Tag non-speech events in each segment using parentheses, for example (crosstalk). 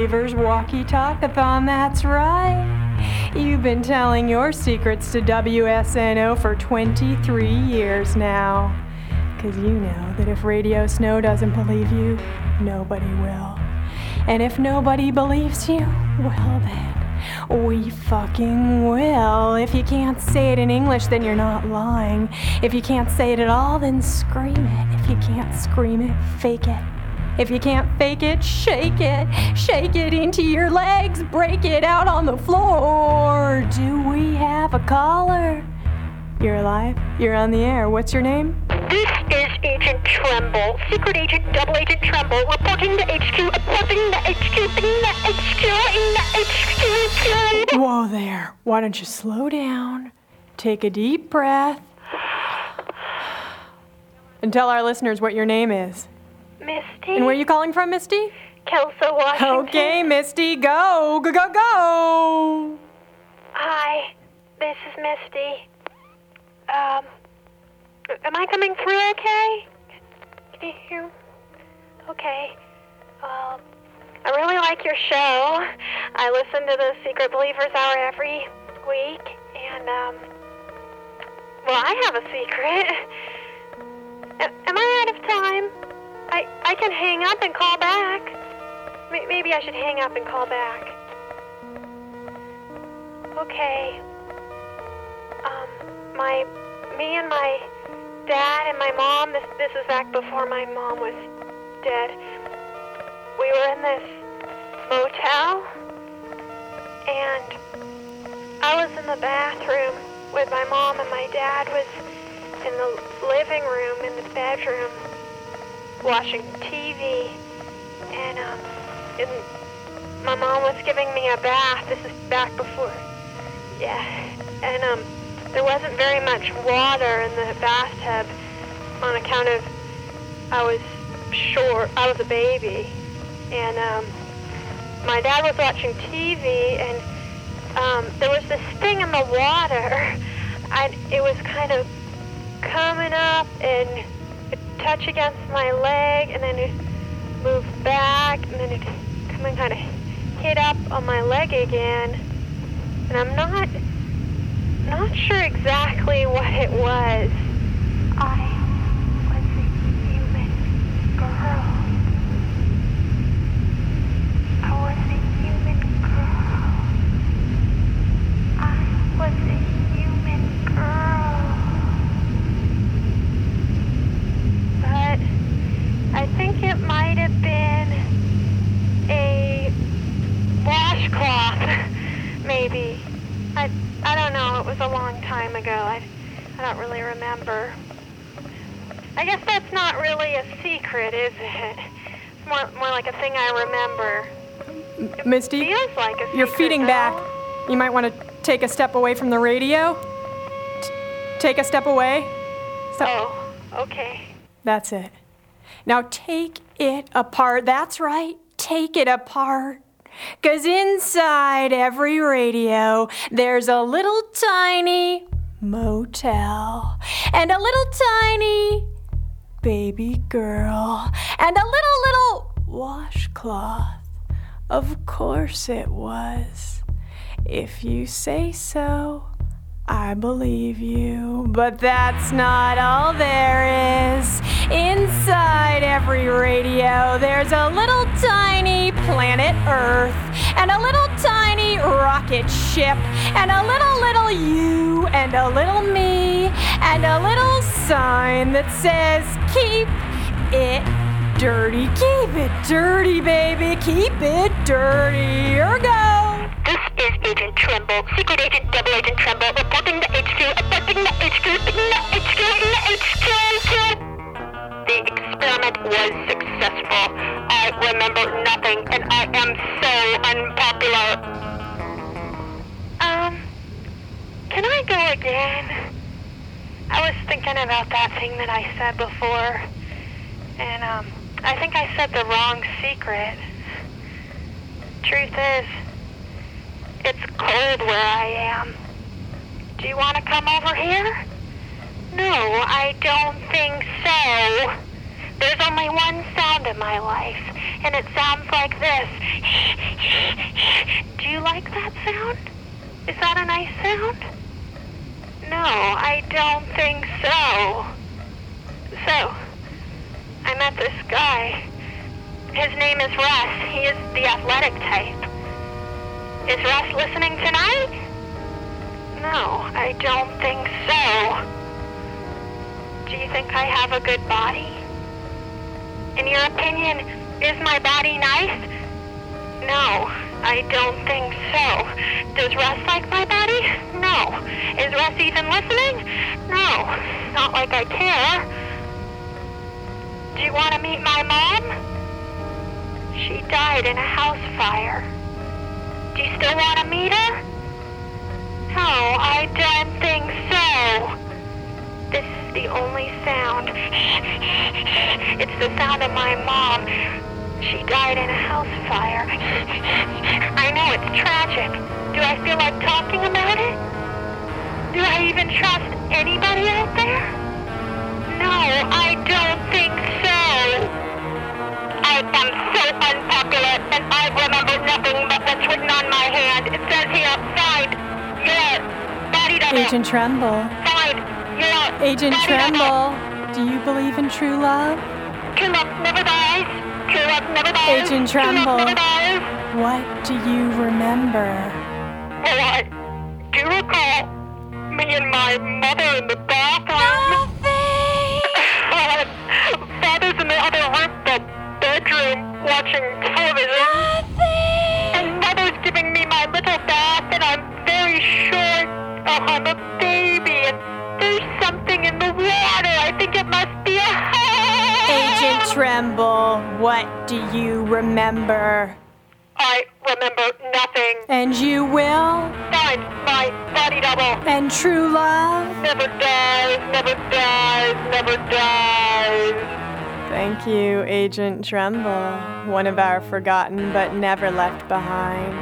Believers Walkie Talkathon, that's right. You've been telling your secrets to WSNO for 23 years now. Because you know that if Radio Snow doesn't believe you, nobody will. And if nobody believes you, well then, we fucking will. If you can't say it in English, then you're not lying. If you can't say it at all, then scream it. If you can't scream it, fake it. If you can't fake it, shake it. Shake it into your legs, break it out on the floor. Do we have a caller? You're alive? You're on the air. What's your name? This is Agent Tremble, Secret Agent Double Agent Tremble, reporting to HQ, reporting to HQ, in the HQ, in the HQ. Whoa there. Why don't you slow down, take a deep breath, and tell our listeners what your name is. Misty. And where are you calling from, Misty? Kelso, Washington. Okay, Misty, go, go, go, go. Hi, this is Misty. Um, am I coming through okay? Can you hear? Okay. Well, I really like your show. I listen to the Secret Believers Hour every week, and um, well, I have a secret. (laughs) Am I out of time? I I can hang up and call back. May- Maybe I should hang up and call back. Okay. Um, my, me and my dad and my mom. This this is back before my mom was dead. We were in this motel, and I was in the bathroom with my mom, and my dad was in the living room in the bedroom watching TV, and um, and my mom was giving me a bath. This is back before, yeah, and um, there wasn't very much water in the bathtub on account of I was short. I was a baby, and um, my dad was watching TV, and um, there was this thing in the water. (laughs) I, it was kind of coming up and touch against my leg, and then it moved back, and then it come and kind of hit up on my leg again. And I'm not not sure exactly (laughs) what it was. I was a human girl. I was a human girl. I was a it might have been a washcloth, (laughs) maybe. I, I don't know. It was a long time ago. I, I don't really remember. I guess that's not really a secret, is it? It's more, more like a thing I remember. Misty? feels like a secret, You're feeding though. back. You might want to take a step away from the radio. T- take a step away. So, Oh, okay. That's it. Now take it apart. That's right. Take it apart. Because inside every radio, there's a little tiny motel and a little tiny baby girl and a little, little washcloth. Of course it was. If you say so, I believe you. But that's not all there is. Inside every radio, there's a little tiny planet Earth, and a little tiny rocket ship, and a little, little you, and a little me, and a little sign that says, Keep it dirty. Keep it dirty, baby. Keep it dirty. Here go. This is Agent Tremble, Secret Agent Double Agent Tremble, reporting the HQ, reporting the HQ, the HQ, the HQ. The experiment was successful. I remember nothing, and I am so unpopular. Um, can I go again? I was thinking about that thing that I said before, and um, I think I said the wrong secret. Truth is, it's cold where I am. Do you want to come over here? No, I don't think so. There's only one sound in my life, and it sounds like this. Do you like that sound? Is that a nice sound? No, I don't think so. So, I met this guy. His name is Russ. He is the athletic type. Is Russ listening tonight? No, I don't think so. Do you think I have a good body? In your opinion, is my body nice? No, I don't think so. Does Russ like my body? No. Is Russ even listening? No. Not like I care. Do you want to meet my mom? She died in a house fire. Do you still want to meet her? No, I don't think so. This is the only sound. It's the sound of my mom. She died in a house fire. I know it's tragic. Do I feel like talking about it? Do I even trust anybody out there? No, I don't think so. So unpopular, and I remember nothing but what's written on my hand. It says here, find your body double. Agent Tremble. Find your Agent body double. Tremble. Do you believe in true love? True love never dies. True love never dies. Agent True love Tremble. never dies. What do you remember? Oh, I do recall me and my mother in the bathroom. (laughs) Father's in the other room, the bedroom, watching television. And mother's giving me my little bath, and I'm very short. Oh, uh-huh, I'm a baby, and there's something in the water. I think it must be a hand. Agent Tremble, what do you remember? I remember nothing. And you will? Find my body double. And true love? Never dies, never dies, never dies. Thank you, Agent Tremble, one of our forgotten but never left behind.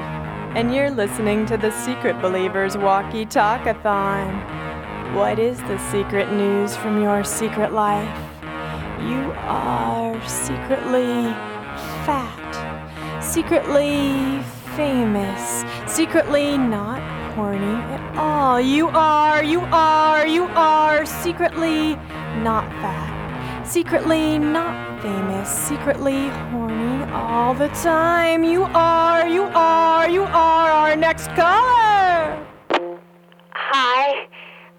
And you're listening to the Secret Believers Walkie Talkathon. What is the secret news from your secret life? You are secretly fat, secretly famous, secretly not horny at all. You are, you are, you are secretly not fat, secretly not famous, secretly horny all the time. You are, you are, you are our next caller. Hi,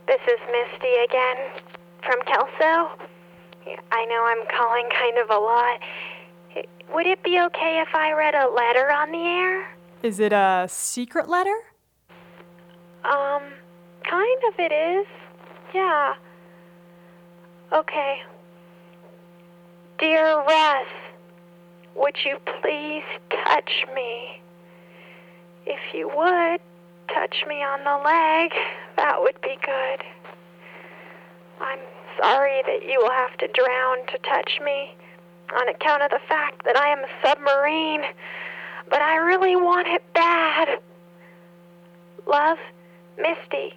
this is Misty again from Kelso. I know I'm calling kind of a lot. Would it be okay if I read a letter on the air? Is it a secret letter? Um, kind of it is. Yeah. Okay. Dear Russ, would you please touch me? If you would, touch me on the leg. That would be good. I'm sorry that you will have to drown to touch me on account of the fact that I am a submarine, but I really want it bad. Love, Misty.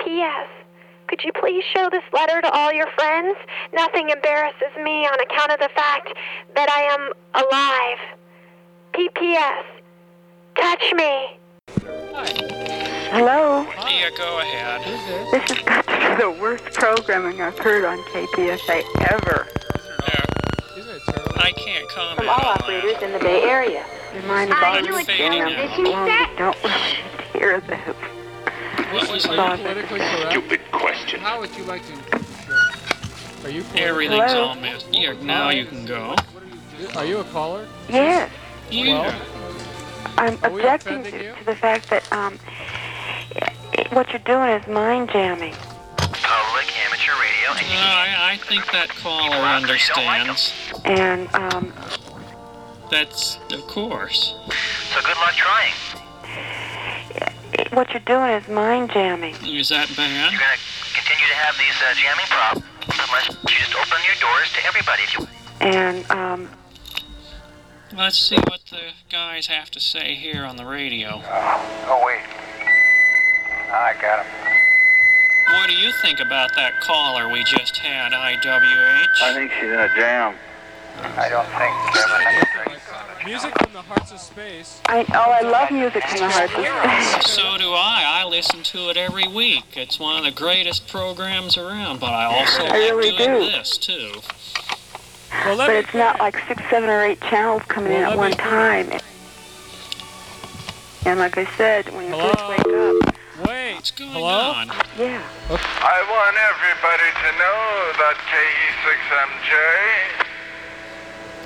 P.S. Could you please show this letter to all your friends? Nothing embarrasses me on account of the fact that I am alive. P.P.S. Touch me. Hello, Yeah, go ahead. this has got to be the worst programming I've heard on KPSA ever. I can't comment From all operators in the Bay Area. Remind me Are of you all a television Don't don't want hear this. What was Thought that? that- Politically correct. Stupid question. How would you like to? Are you? politically- Everything's Hello? all missed. Yeah, now you can go. Are you a caller? Yes, Yeah. I'm Are we objecting offending to, to the fact that um, what you're doing is mind jamming. Public amateur radio, and you I, I think that caller understands. And um, That's, of course. so good luck trying. What you're doing is mind jamming. Is that bad? You're gonna continue to have these uh, jamming problems unless you just open your doors to everybody. If you And um, Let's see what the guys have to say here on the radio. oh wait, I got him. What do you think about that caller we just had, IWH? I think she's in a jam. I don't think Kevin. Music from the hearts of space. I oh, I love music from the hearts of space. (laughs) So do I. I listen to it every week. It's one of the greatest programs around, but I also I like really doing do. this too. Well, But it's not like six, seven, or eight channels coming in at one me- time. And like I said, when you Hello? first wake up, Wait. What's going Hello? on? yeah. I want everybody to know that E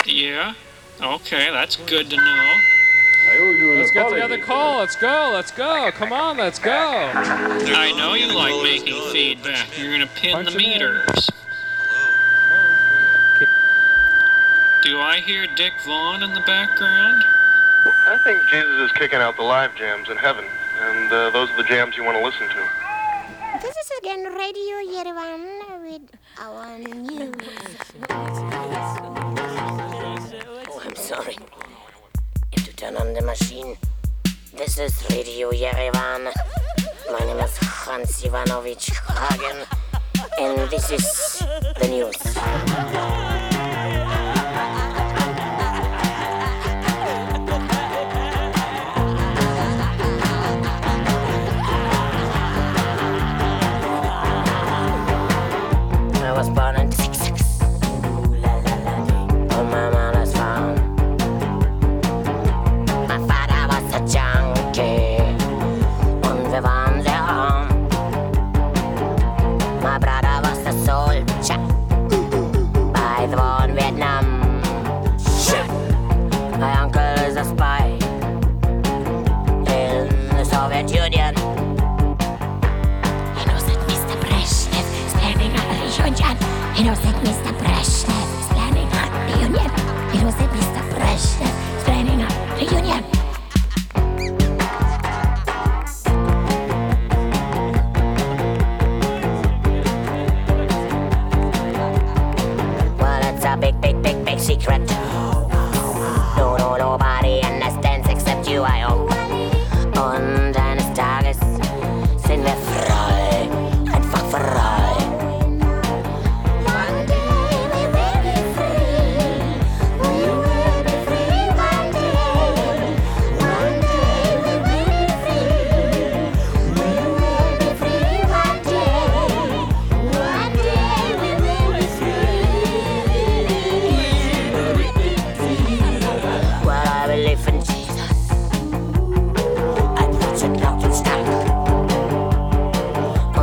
KE6MJ Yeah? Okay, that's good to know. Let's get the other call. Let's go. Let's go. Come on. Let's go. I know you like making feedback. You're gonna pin Punch the meters. Do I hear Dick Vaughn in the background? I think Jesus is kicking out the live jams in heaven, and uh, those are the jams you want to listen to. This is again Radio Yerevan with our news. Oh, I'm. You to turn on the machine. This is Radio Yerevan. My name is Hans Ivanovich Hagen, and this is the news.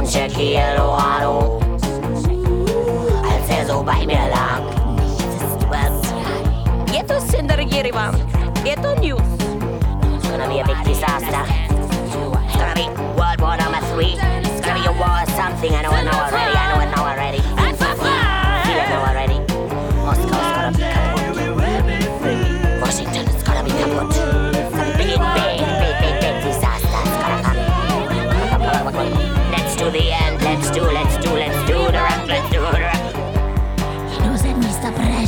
Jackie Eldorado, als er so bei mir lag. Yerevan. Get on news. It's gonna be a big disaster. It's gonna be World War number three. It's gonna be a war or something. I already. Know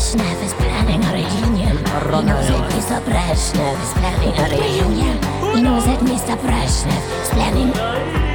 Mr. Brezhnev is planning a reunion. He knows that Mr. Brezhnev is planning a reunion. He knows that Mr. Brezhnev is planning.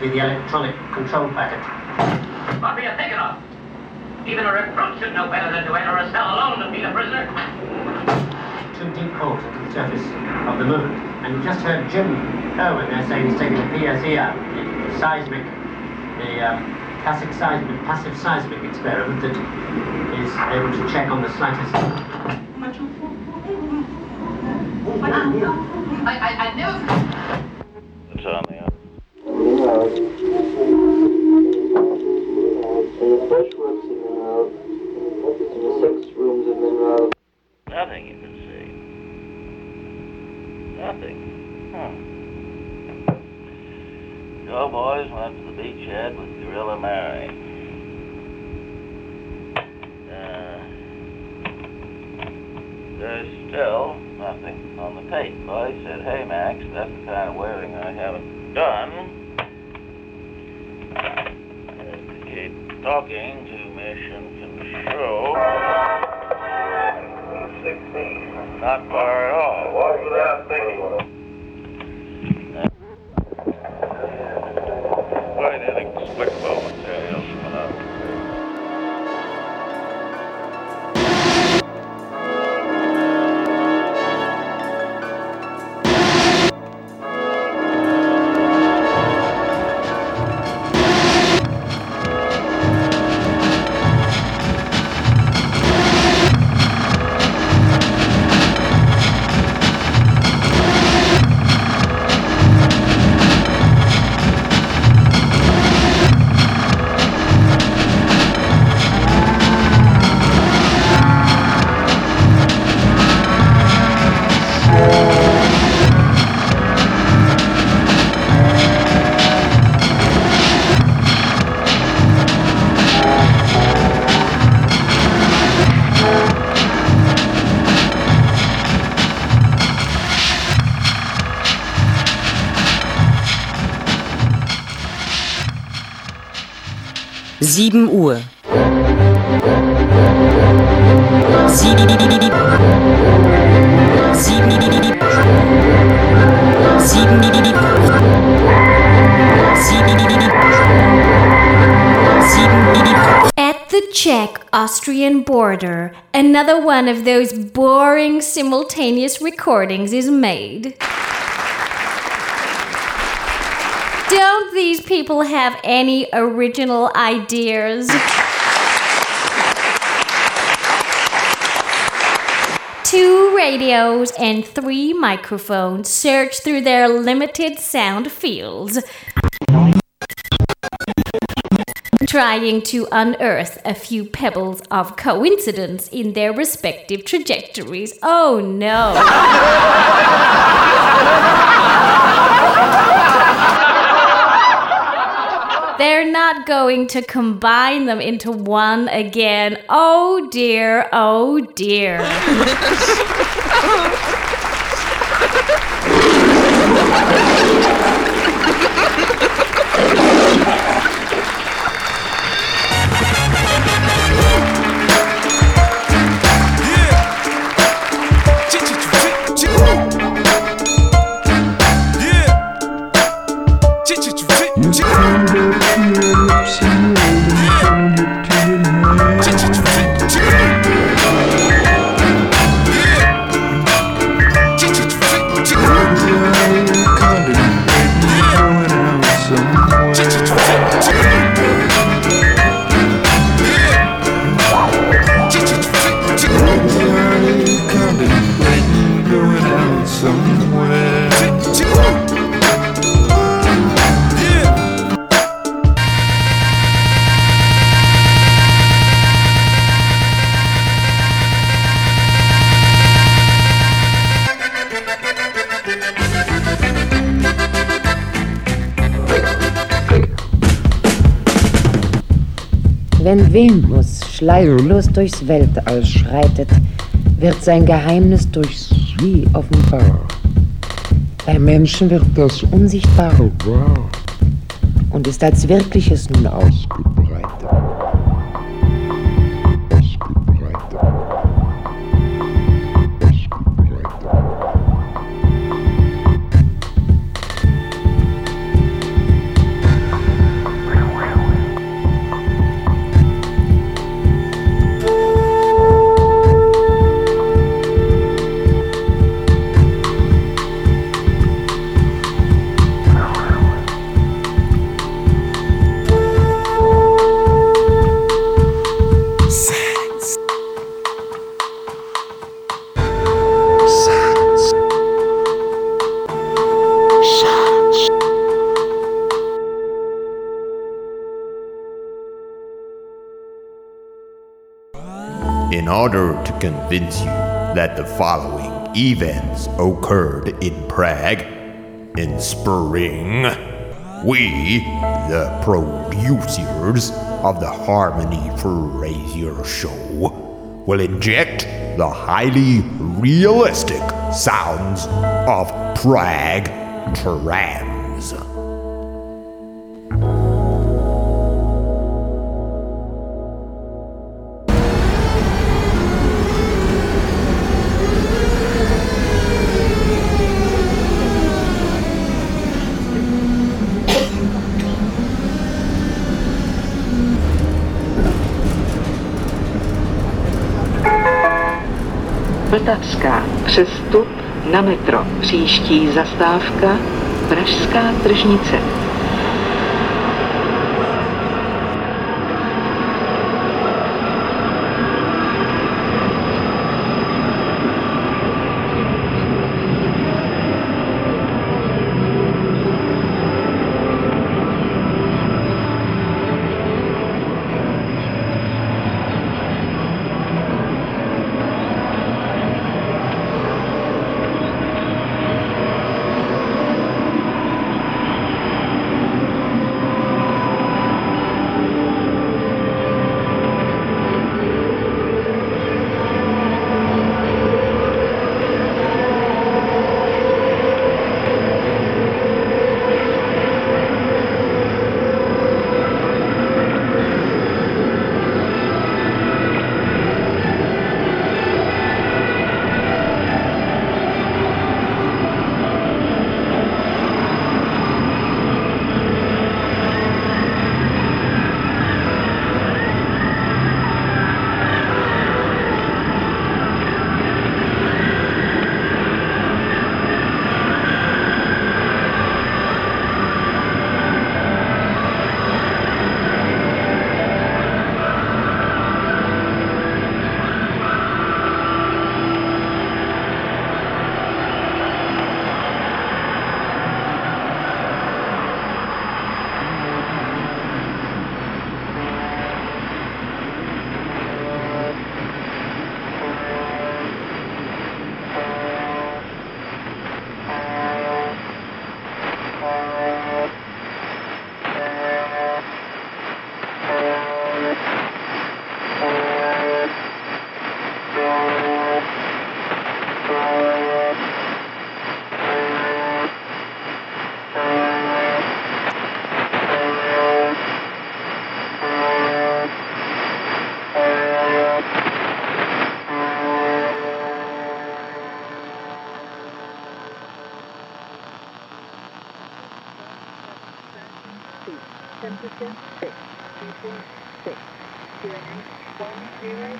To be the electronic control packet. What are you thinking of? Even a recruit should know better than to enter a cell alone to meet a prisoner. Two deep holes into the surface of the moon. And you just heard Jim Irwin there saying he's taking a PSE out. Seismic the um, classic seismic, passive seismic experiment that is able to check on the slightest. There's still nothing on the tape. I said, hey Max, that's the kind of whaling I haven't done. As to keep talking to mission control. 16. Not far at all. Walk without 7 Uhr. At the Czech-Austrian border, another one of those boring simultaneous recordings is made. These people have any original ideas? Two radios and three microphones search through their limited sound fields, trying to unearth a few pebbles of coincidence in their respective trajectories. Oh no! (laughs) They're not going to combine them into one again. Oh dear, oh dear. (laughs) Wenn Venus schleierlos durchs Weltall schreitet, wird sein Geheimnis durch sie offenbar. Beim Menschen wird das Unsichtbare wahr und ist als Wirkliches nun ausgebreitet. Convince you that the following events occurred in Prague in spring, we, the producers of the Harmony Frazier Show, will inject the highly realistic sounds of Prague trams. Na metro. Příští zastávka Pražská tržnice.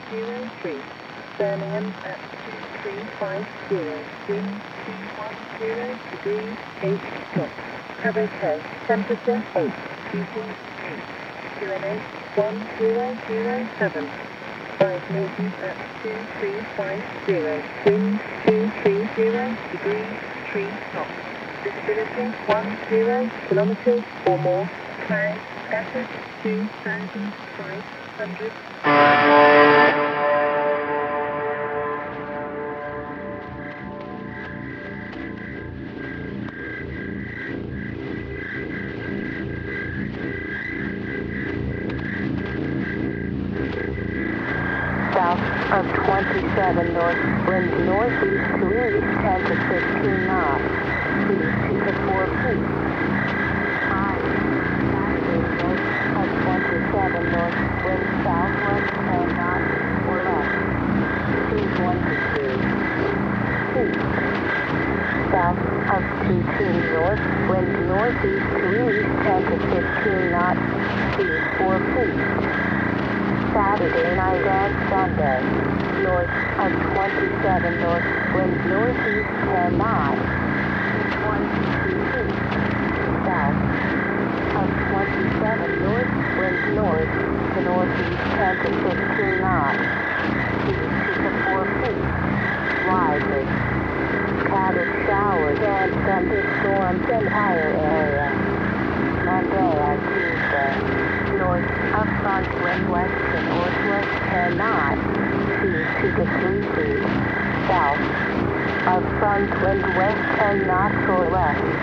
1003. Birmingham at 2350. Wind 210 degrees 8 knots. Coverage temperature 8. Heating 8. QNH 1007. 5 Newton at 2350. Wind 230 degrees 3 knots. Visibility 10 kilometers or more. Cloud scattered 2,500 you and not for left.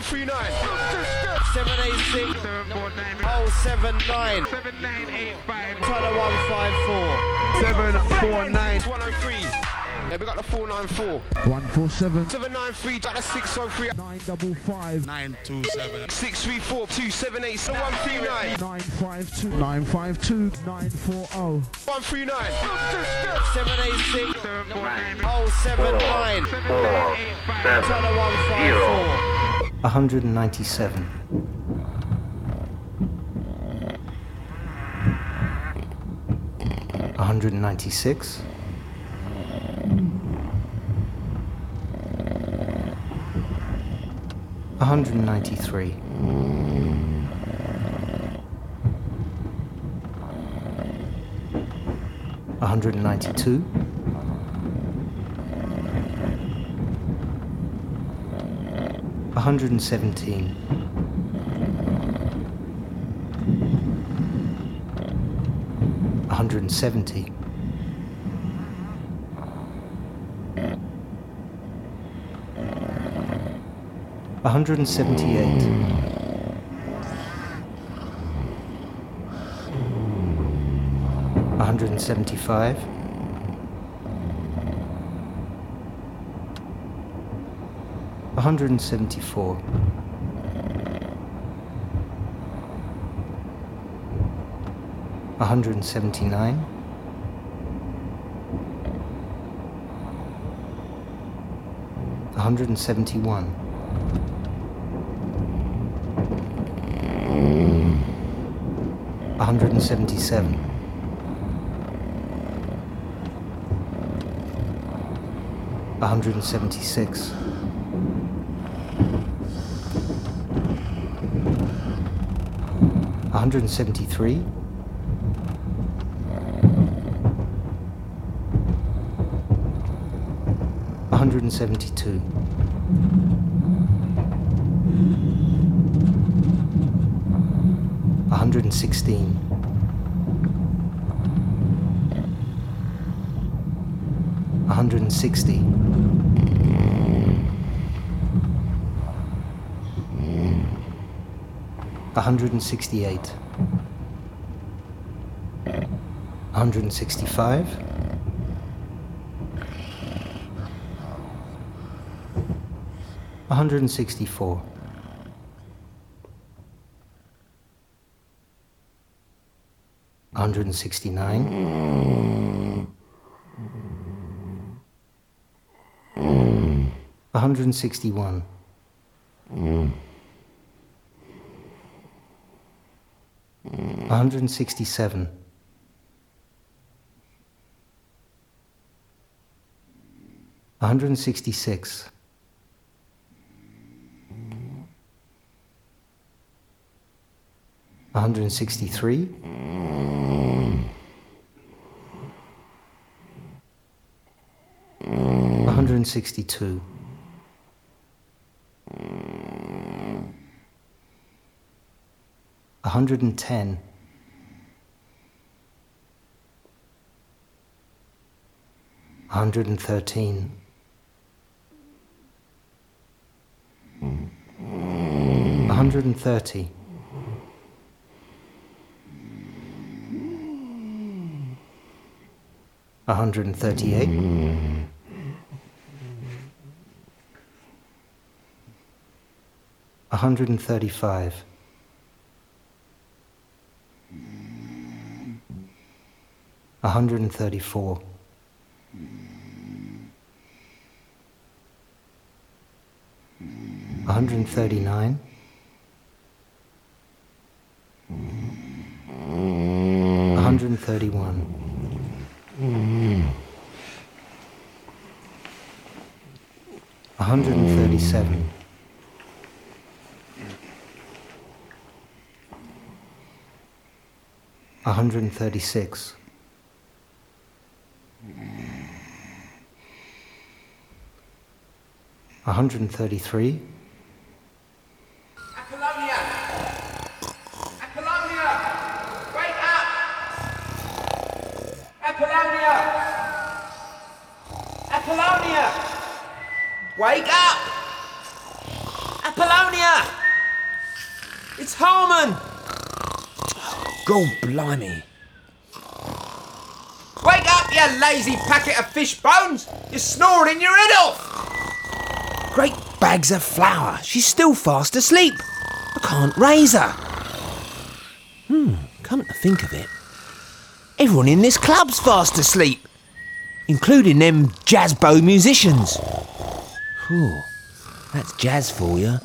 139. 786. 079. 7985. Try the 154. 749. 103. Yeah, we got the 494. One, four, seven, 793, got the 603. nine, double five, 927. 634, 278, so 139. nine, five, two, nine, five, two, nine, four, oh. 139. 786. 079. Try the 154. 197. A hundred and ninety-six. A hundred and ninety-three. A hundred and ninety-two. A hundred and seventeen. A hundred and seventy. A hundred and seventy-eight. A hundred and seventy-five. A hundred and seventy-four. A hundred and seventy-nine. A hundred and seventy-one. A hundred and seventy-seven. A hundred and seventy-six. A hundred and seventy-three. A hundred and seventy-two. A hundred and sixteen. A hundred and sixty. A hundred and sixty-eight. A hundred and sixty-five. A hundred and sixty-four. A hundred and sixty-nine. A hundred and sixty-one. A hundred and sixty-seven. A hundred and sixty-six. A hundred and sixty-three. A hundred and sixty-two. A hundred and ten. 113. A hundred and thirty. A hundred and thirty-eight. A hundred and thirty-five. A hundred and thirty-four. A hundred thirty-one. A hundred thirty-seven. A hundred thirty-six. A hundred and thirty-three. Apollonia! Apollonia! Wake up! Apollonia! Apollonia! Wake up! Apollonia! It's Harmon! God blimey. Wake up, you lazy packet of fish bones! You're snoring your head off! Bags of flour. She's still fast asleep. I can't raise her. Hmm, come to think of it, everyone in this club's fast asleep, including them jazz jazzbo musicians. Whew, that's jazz for you.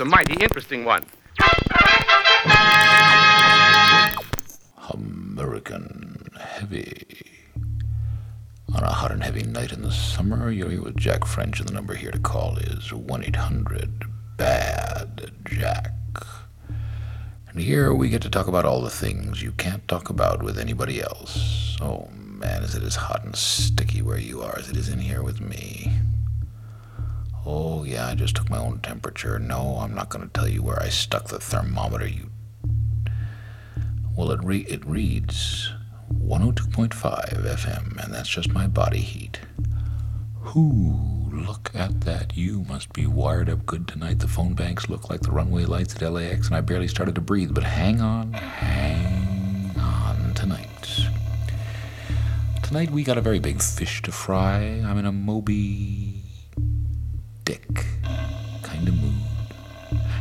It's a mighty interesting one. American Heavy. On a hot and heavy night in the summer, you're here with Jack French, and the number here to call is 1 800 Bad Jack. And here we get to talk about all the things you can't talk about with anybody else. Oh man, is it as hot and sticky where you are as it is in here with me? Oh yeah, I just took my own temperature. No, I'm not going to tell you where I stuck the thermometer, you well, it, re- it reads 102.5 FM, and that's just my body heat. Whoo, look at that. You must be wired up good tonight. The phone banks look like the runway lights at LAX, and I barely started to breathe. But hang on, hang on tonight. Tonight we got a very big fish to fry. I'm in a Moby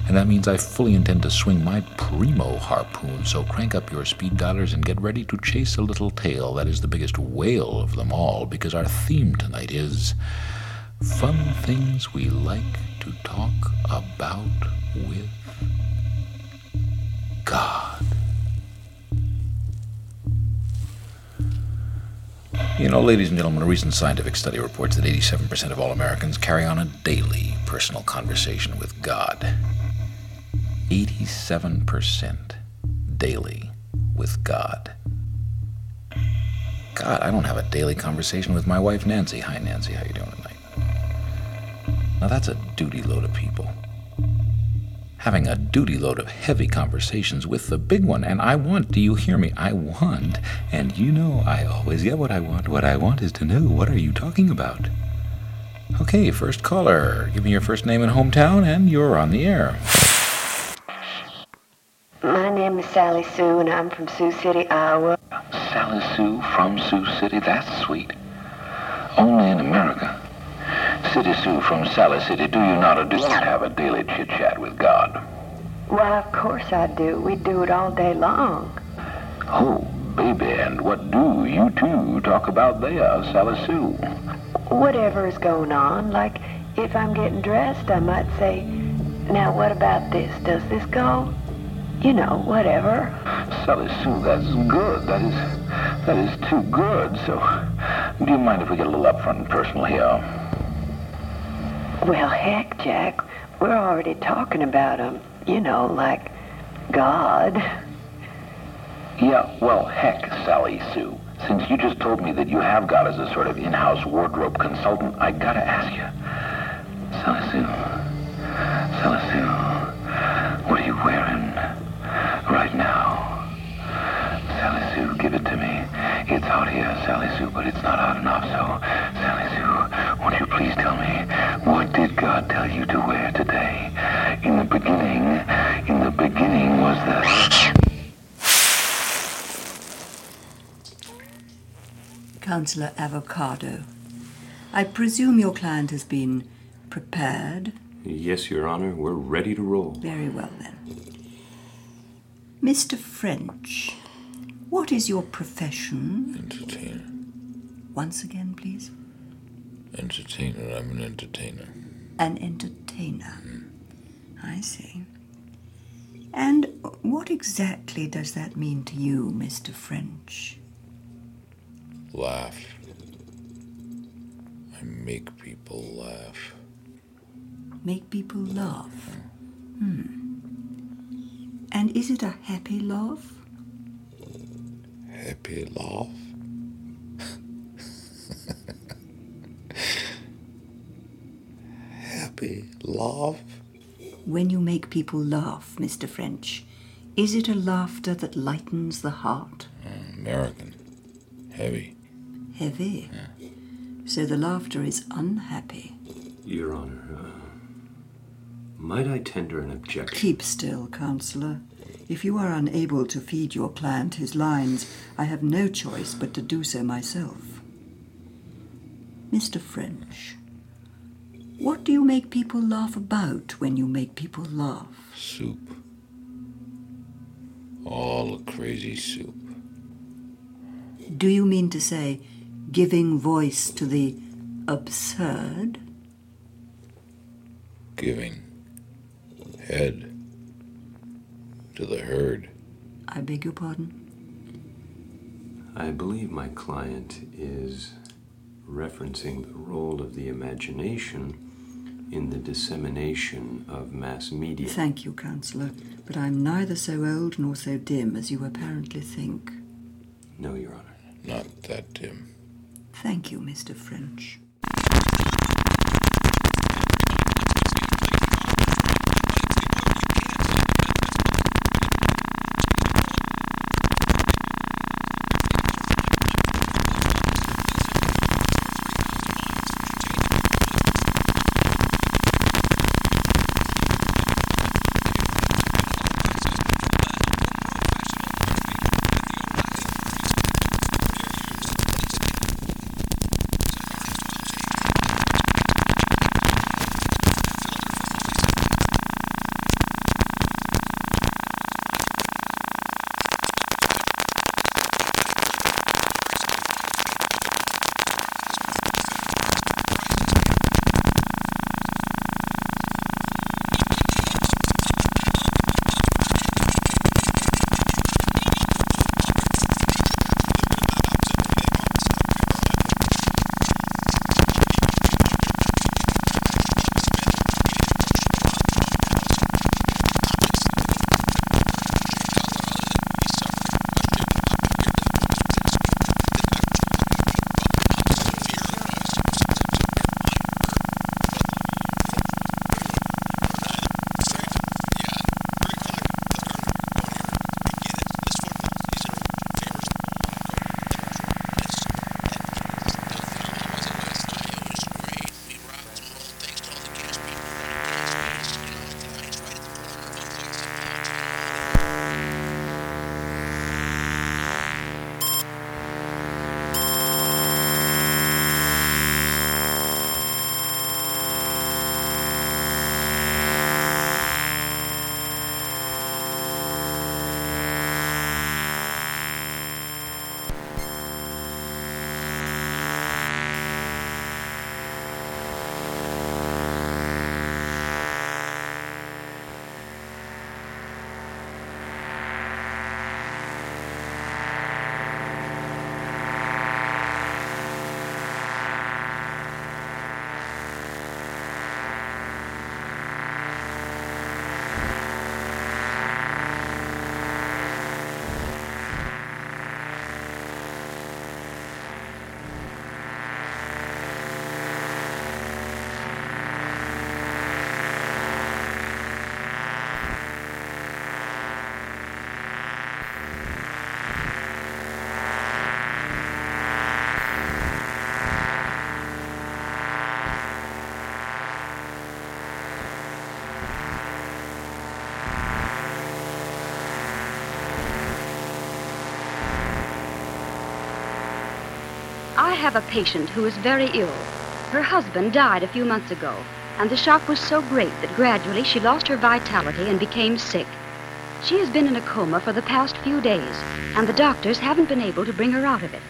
And that means I fully intend to swing my primo harpoon, so crank up your speed dialers and get ready to chase a little tail that is the biggest whale of them all, because our theme tonight is fun things we like to talk about with God. You know, ladies and gentlemen, a recent scientific study reports that 87% of all Americans carry on a daily personal conversation with God. 87% daily with God. God, I don't have a daily conversation with my wife Nancy. Hi Nancy, how you doing tonight? Now that's a duty load of people. Having a duty load of heavy conversations with the big one, and I want, do you hear me? I want, and you know I always get what I want. What I want is to know what are you talking about? Okay, first caller, give me your first name and hometown, and you're on the air. My name is Sally Sue, and I'm from Sioux City, Iowa. Sally Sue from Sioux City, that's sweet. Only in America. City Sue from Sally City, do you not or do not have a daily chit chat with God? Why, of course I do. We do it all day long. Oh, baby, and what do you two talk about there, Sally Sue? Whatever is going on, like if I'm getting dressed, I might say, Now, what about this? Does this go? You know, whatever. Sally Sue, that's good. That is, that is too good. So, do you mind if we get a little upfront and personal here? Well, heck, Jack, we're already talking about him. You know, like God. Yeah, well, heck, Sally Sue. Since you just told me that you have God as a sort of in-house wardrobe consultant, I gotta ask you, Sally Sue, Sally Sue, what are you wearing right now? Sally Sue, give it to me. It's hot here, Sally Sue, but it's not hot enough, so, Sally Sue, won't you please tell me, what did God tell you to wear today? In the beginning, in the beginning was the... Councillor Avocado. I presume your client has been prepared. Yes, Your Honor, we're ready to roll. Very well then. Mr. French, what is your profession? Entertainer. Once again, please. Entertainer, I'm an entertainer. An entertainer. I see. And what exactly does that mean to you, Mr. French? Laugh. I make people laugh. Make people laugh. Hmm. And is it a happy laugh? Happy laugh? Happy laugh? When you make people laugh, Mr. French, is it a laughter that lightens the heart? American. Heavy. Heavy. So the laughter is unhappy. Your Honor, uh, might I tender an objection? Keep still, Counselor. If you are unable to feed your client his lines, I have no choice but to do so myself. Mr. French, what do you make people laugh about when you make people laugh? Soup. All the crazy soup. Do you mean to say giving voice to the absurd? Giving head to the herd. I beg your pardon? I believe my client is referencing the role of the imagination in the dissemination of mass media. Thank you, Counselor, but I'm neither so old nor so dim as you apparently think. No, Your Honor. Not that dim. Thank you, Mr. French. Have a patient who is very ill. Her husband died a few months ago, and the shock was so great that gradually she lost her vitality and became sick. She has been in a coma for the past few days, and the doctors haven't been able to bring her out of it.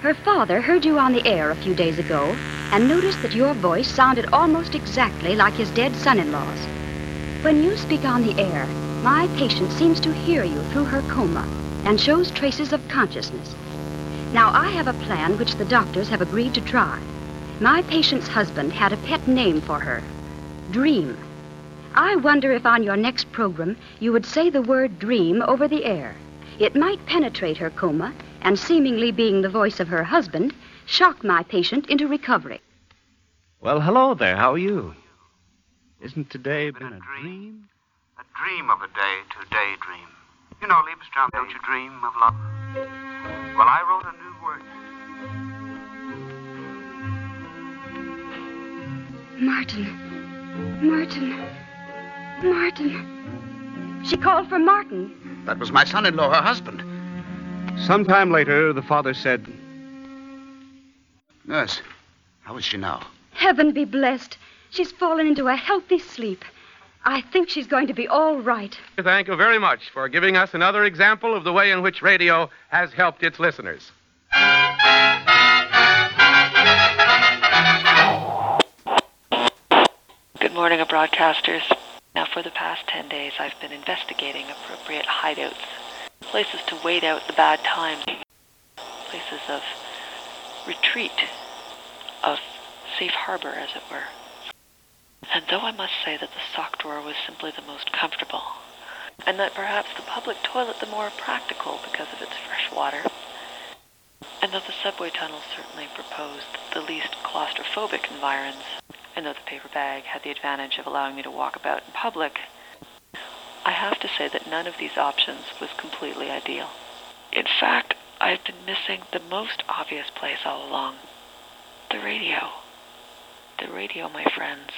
Her father heard you on the air a few days ago and noticed that your voice sounded almost exactly like his dead son in law's. When you speak on the air, my patient seems to hear you through her coma and shows traces of consciousness. Now, I have a plan which the doctors have agreed to try. My patient's husband had a pet name for her Dream. I wonder if on your next program you would say the word dream over the air. It might penetrate her coma and, seemingly being the voice of her husband, shock my patient into recovery. Well, hello there. How are you? Isn't today been a dream? A dream of a day to daydream. You know, Liebestraum, don't you dream of love? Well, I wrote a new Martin. Martin. Martin. She called for Martin. That was my son in law, her husband. Sometime later, the father said, Nurse, how is she now? Heaven be blessed. She's fallen into a healthy sleep. I think she's going to be all right. Thank you very much for giving us another example of the way in which radio has helped its listeners. Good morning, broadcasters. Now For the past 10 days, I've been investigating appropriate hideouts, places to wait out the bad times, places of retreat, of safe harbor, as it were. And though I must say that the sock drawer was simply the most comfortable, and that perhaps the public toilet the more practical because of its fresh water, and that the subway tunnel certainly proposed the least claustrophobic environs, and though the paper bag had the advantage of allowing me to walk about in public, I have to say that none of these options was completely ideal. In fact, I've been missing the most obvious place all along. The radio. The radio, my friends.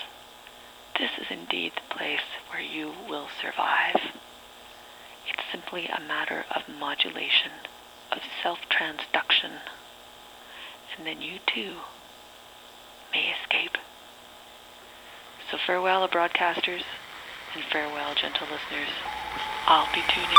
This is indeed the place where you will survive. It's simply a matter of modulation, of self-transduction. And then you too may escape. So farewell, broadcasters, and farewell, gentle listeners. I'll be tuning.